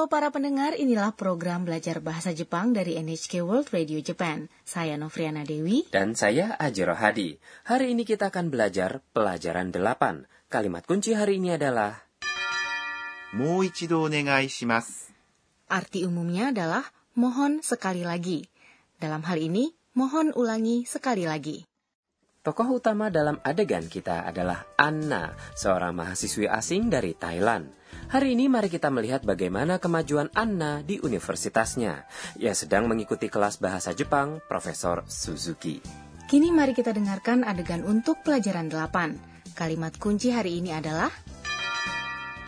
Halo para pendengar, inilah program belajar bahasa Jepang dari NHK World Radio Japan. Saya Novriana Dewi. Dan saya Ajiro Hadi. Hari ini kita akan belajar pelajaran delapan. Kalimat kunci hari ini adalah... Arti umumnya adalah mohon sekali lagi. Dalam hal ini, mohon ulangi sekali lagi. Tokoh utama dalam adegan kita adalah Anna, seorang mahasiswi asing dari Thailand. Hari ini mari kita melihat bagaimana kemajuan Anna di universitasnya. Ia sedang mengikuti kelas bahasa Jepang Profesor Suzuki. Kini mari kita dengarkan adegan untuk pelajaran 8. Kalimat kunci hari ini adalah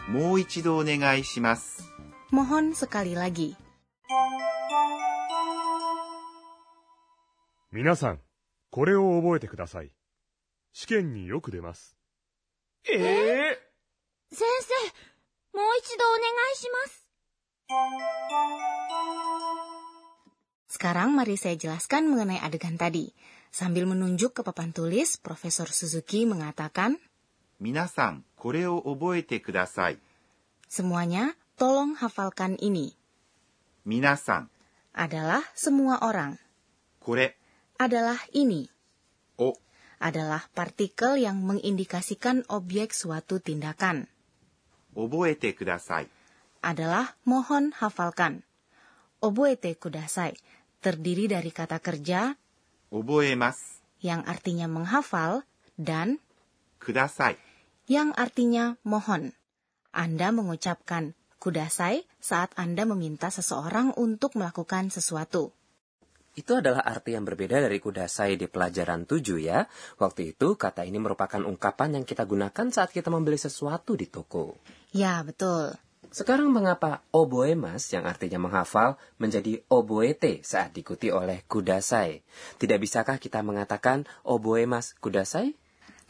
もう一度お願いします。 mohon sekali lagi. 皆さん、これを覚えてください。試験によく出ます。先生、 もう一度お願いします。 Sekarang mari saya jelaskan mengenai adegan tadi. Sambil menunjuk ke papan tulis, Profesor Suzuki mengatakan, 皆さん、これを覚えてください。 semuanya tolong hafalkan ini. 皆さん、 Adalah semua orang. これ Adalah ini. を Adalah partikel yang mengindikasikan objek suatu tindakan. Oboete kudasai adalah mohon hafalkan. Oboete kudasai terdiri dari kata kerja oboemas yang artinya menghafal dan kudasai yang artinya mohon. Anda mengucapkan kudasai saat Anda meminta seseorang untuk melakukan sesuatu. Itu adalah arti yang berbeda dari kudasai di pelajaran tujuh ya. Waktu itu kata ini merupakan ungkapan yang kita gunakan saat kita membeli sesuatu di toko. Ya, betul. Sekarang mengapa oboemas yang artinya menghafal menjadi oboete saat diikuti oleh kudasai? Tidak bisakah kita mengatakan oboemas kudasai?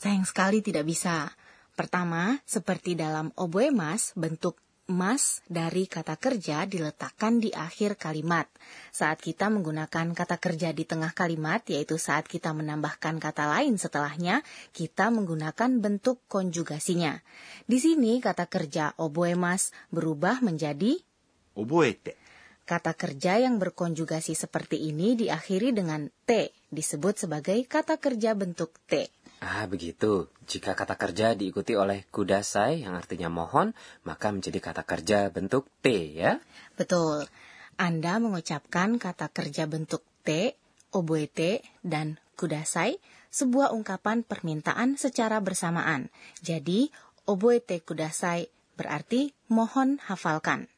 Sayang sekali tidak bisa. Pertama, seperti dalam oboemas, bentuk mas dari kata kerja diletakkan di akhir kalimat. Saat kita menggunakan kata kerja di tengah kalimat, yaitu saat kita menambahkan kata lain setelahnya, kita menggunakan bentuk konjugasinya. Di sini kata kerja oboe mas berubah menjadi oboete. Kata kerja yang berkonjugasi seperti ini diakhiri dengan te, disebut sebagai kata kerja bentuk te. Ah, begitu. Jika kata kerja diikuti oleh kudasai yang artinya mohon, maka menjadi kata kerja bentuk T ya? Betul. Anda mengucapkan kata kerja bentuk T, oboete, dan kudasai, sebuah ungkapan permintaan secara bersamaan. Jadi, oboete kudasai berarti mohon hafalkan.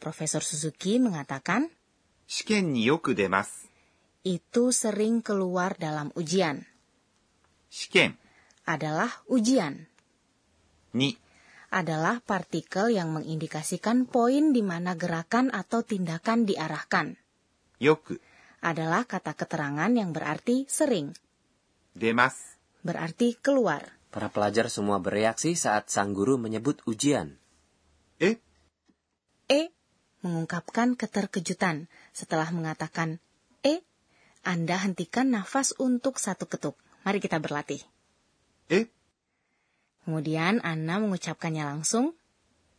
Profesor Suzuki mengatakan, Shiken yoku demasu. Itu sering keluar dalam ujian. Shiken adalah ujian. Ni Adalah partikel yang mengindikasikan poin di mana gerakan atau tindakan diarahkan. Yoku adalah kata keterangan yang berarti sering. Demas berarti keluar. Para pelajar semua bereaksi saat sang guru menyebut ujian. E? E mengungkapkan keterkejutan setelah mengatakan E. Anda hentikan nafas untuk satu ketuk. Mari kita berlatih. Eh? Kemudian Anna mengucapkannya langsung.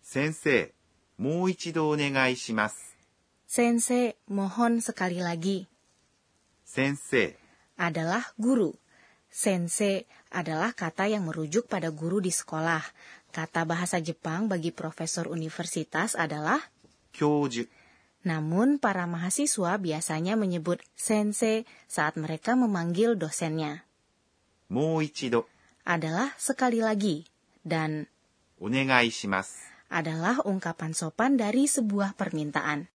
Sensei, mau ichido onegai shimasu. Sensei, mohon sekali lagi. Sensei adalah guru. Sensei adalah kata yang merujuk pada guru di sekolah. Kata bahasa Jepang bagi profesor universitas adalah kyoju. Namun para mahasiswa biasanya menyebut sensei saat mereka memanggil dosennya. もう一度 Adalah sekali lagi dan お願いします。 adalah ungkapan sopan dari sebuah permintaan.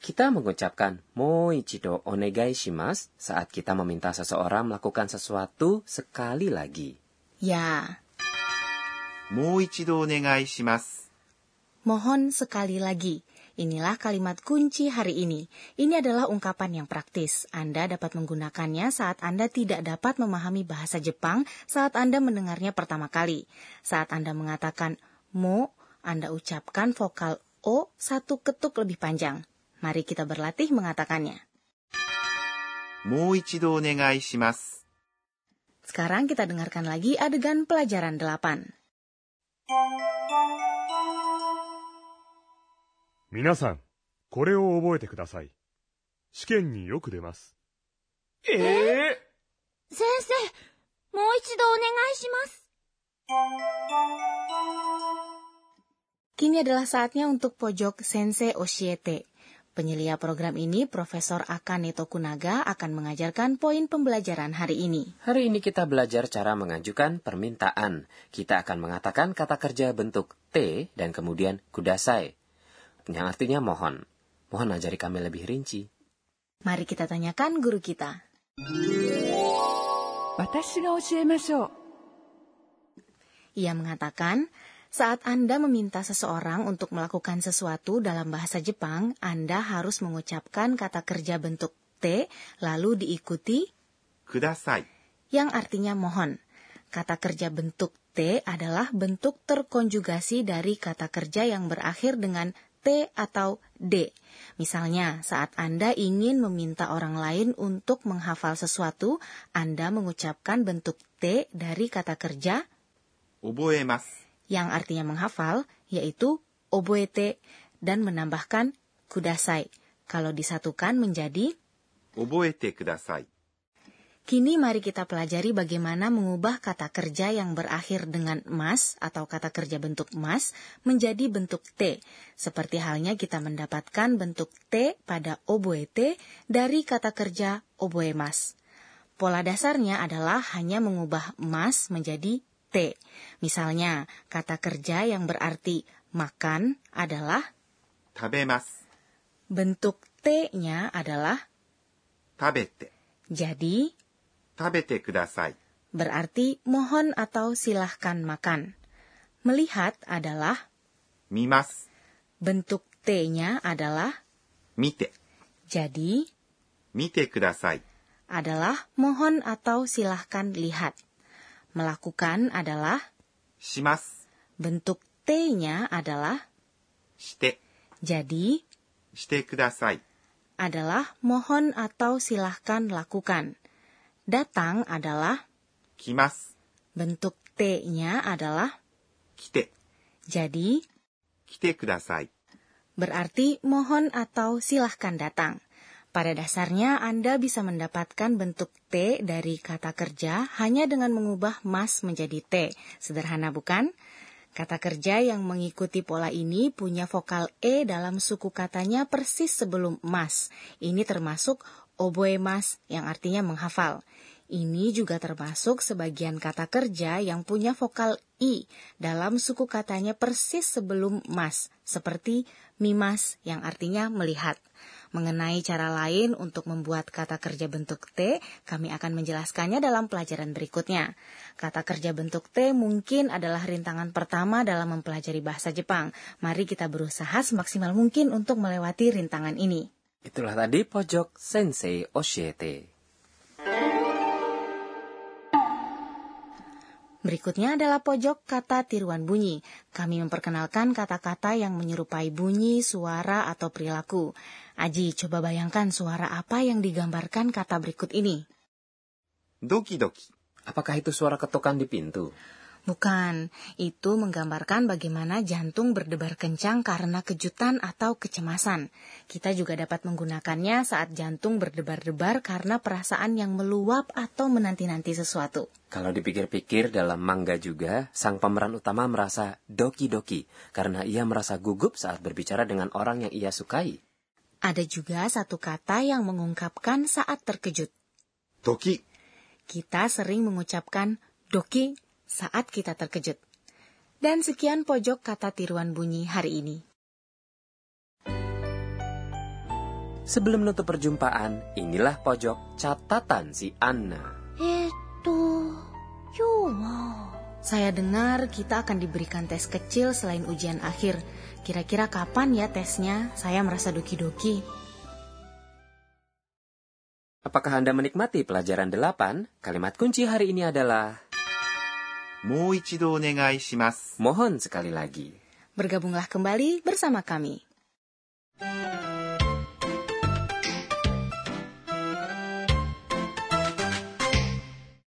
Kita mengucapkan moichido onegai shimasu saat kita meminta seseorang melakukan sesuatu sekali lagi. Ya, もう一度お願いします。 Mohon sekali lagi. Inilah kalimat kunci hari ini. Ini adalah ungkapan yang praktis. Anda dapat menggunakannya saat Anda tidak dapat memahami bahasa Jepang saat Anda mendengarnya pertama kali. Saat Anda mengatakan mo, Anda ucapkan vokal o satu ketuk lebih panjang. Mari kita berlatih mengatakannya. Sekarang kita dengarkan lagi adegan pelajaran delapan. 皆さん、これを覚えてください。試験によく出ます。先生、もう一度お願いします。 Kini adalah saatnya untuk pojok Sensei Oshiete. Penyelia program ini, Profesor Akane Tokunaga akan mengajarkan poin pembelajaran hari ini. Hari ini kita belajar cara mengajukan permintaan. Kita akan mengatakan kata kerja bentuk T dan kemudian kudasai. yang artinya mohon. Mohon ajari kami lebih rinci. Mari kita tanyakan guru kita. Ia mengatakan, saat Anda meminta seseorang untuk melakukan sesuatu dalam bahasa Jepang, Anda harus mengucapkan kata kerja bentuk T, lalu diikuti kudasai, yang artinya mohon. Kata kerja bentuk T adalah bentuk terkonjugasi dari kata kerja yang berakhir dengan T atau D. Misalnya, saat Anda ingin meminta orang lain untuk menghafal sesuatu, Anda mengucapkan bentuk T dari kata kerja yang artinya menghafal, yaitu oboete dan menambahkan kudasai. Kalau disatukan menjadi oboete kudasai. Kini mari kita pelajari bagaimana mengubah kata kerja yang berakhir dengan mas atau kata kerja bentuk mas menjadi bentuk T. Seperti halnya kita mendapatkan bentuk T pada oboe T dari kata kerja oboe mas. Pola dasarnya adalah hanya mengubah mas menjadi T. Misalnya, kata kerja yang berarti makan adalah tabemas. Bentuk T-nya adalah tabete. Jadi, Tabete kudasai. Berarti mohon atau silahkan makan. Melihat adalah mimas. Bentuk T-nya adalah mite. Jadi, mite kudasai adalah mohon atau silahkan lihat. Melakukan adalah shimas. Bentuk T-nya adalah shite. Jadi, shite kudasai adalah mohon atau silahkan lakukan. Datang adalah kimas. Bentuk T-nya adalah kite. Jadi, kite kudasai. Berarti mohon atau silahkan datang. Pada dasarnya, Anda bisa mendapatkan bentuk T dari kata kerja hanya dengan mengubah mas menjadi T. Sederhana bukan? Kata kerja yang mengikuti pola ini punya vokal E dalam suku katanya persis sebelum mas. Ini termasuk oboemas yang artinya menghafal. Ini juga termasuk sebagian kata kerja yang punya vokal I dalam suku katanya persis sebelum mas, seperti mimas yang artinya melihat. Mengenai cara lain untuk membuat kata kerja bentuk T, kami akan menjelaskannya dalam pelajaran berikutnya. Kata kerja bentuk T mungkin adalah rintangan pertama dalam mempelajari bahasa Jepang. Mari kita berusaha semaksimal mungkin untuk melewati rintangan ini. Itulah tadi pojok Sensei Oshiete. Berikutnya adalah pojok kata tiruan bunyi. Kami memperkenalkan kata-kata yang menyerupai bunyi, suara, atau perilaku. Aji, coba bayangkan suara apa yang digambarkan kata berikut ini. Doki-doki. Apakah itu suara ketukan di pintu? Bukan, itu menggambarkan bagaimana jantung berdebar kencang karena kejutan atau kecemasan. Kita juga dapat menggunakannya saat jantung berdebar-debar karena perasaan yang meluap atau menanti-nanti sesuatu. Kalau dipikir-pikir dalam mangga juga, sang pemeran utama merasa doki-doki karena ia merasa gugup saat berbicara dengan orang yang ia sukai. Ada juga satu kata yang mengungkapkan saat terkejut. 時。Kita sering mengucapkan doki saat kita terkejut. Dan sekian pojok kata tiruan bunyi hari ini. Sebelum nutup perjumpaan, inilah pojok catatan si Anna. Itu cuma. Saya dengar kita akan diberikan tes kecil selain ujian akhir. Kira-kira kapan ya tesnya? Saya merasa doki-doki. Apakah Anda menikmati pelajaran delapan? Kalimat kunci hari ini adalah もう一度お願いします。 mohon sekali lagi. Bergabunglah kembali bersama kami.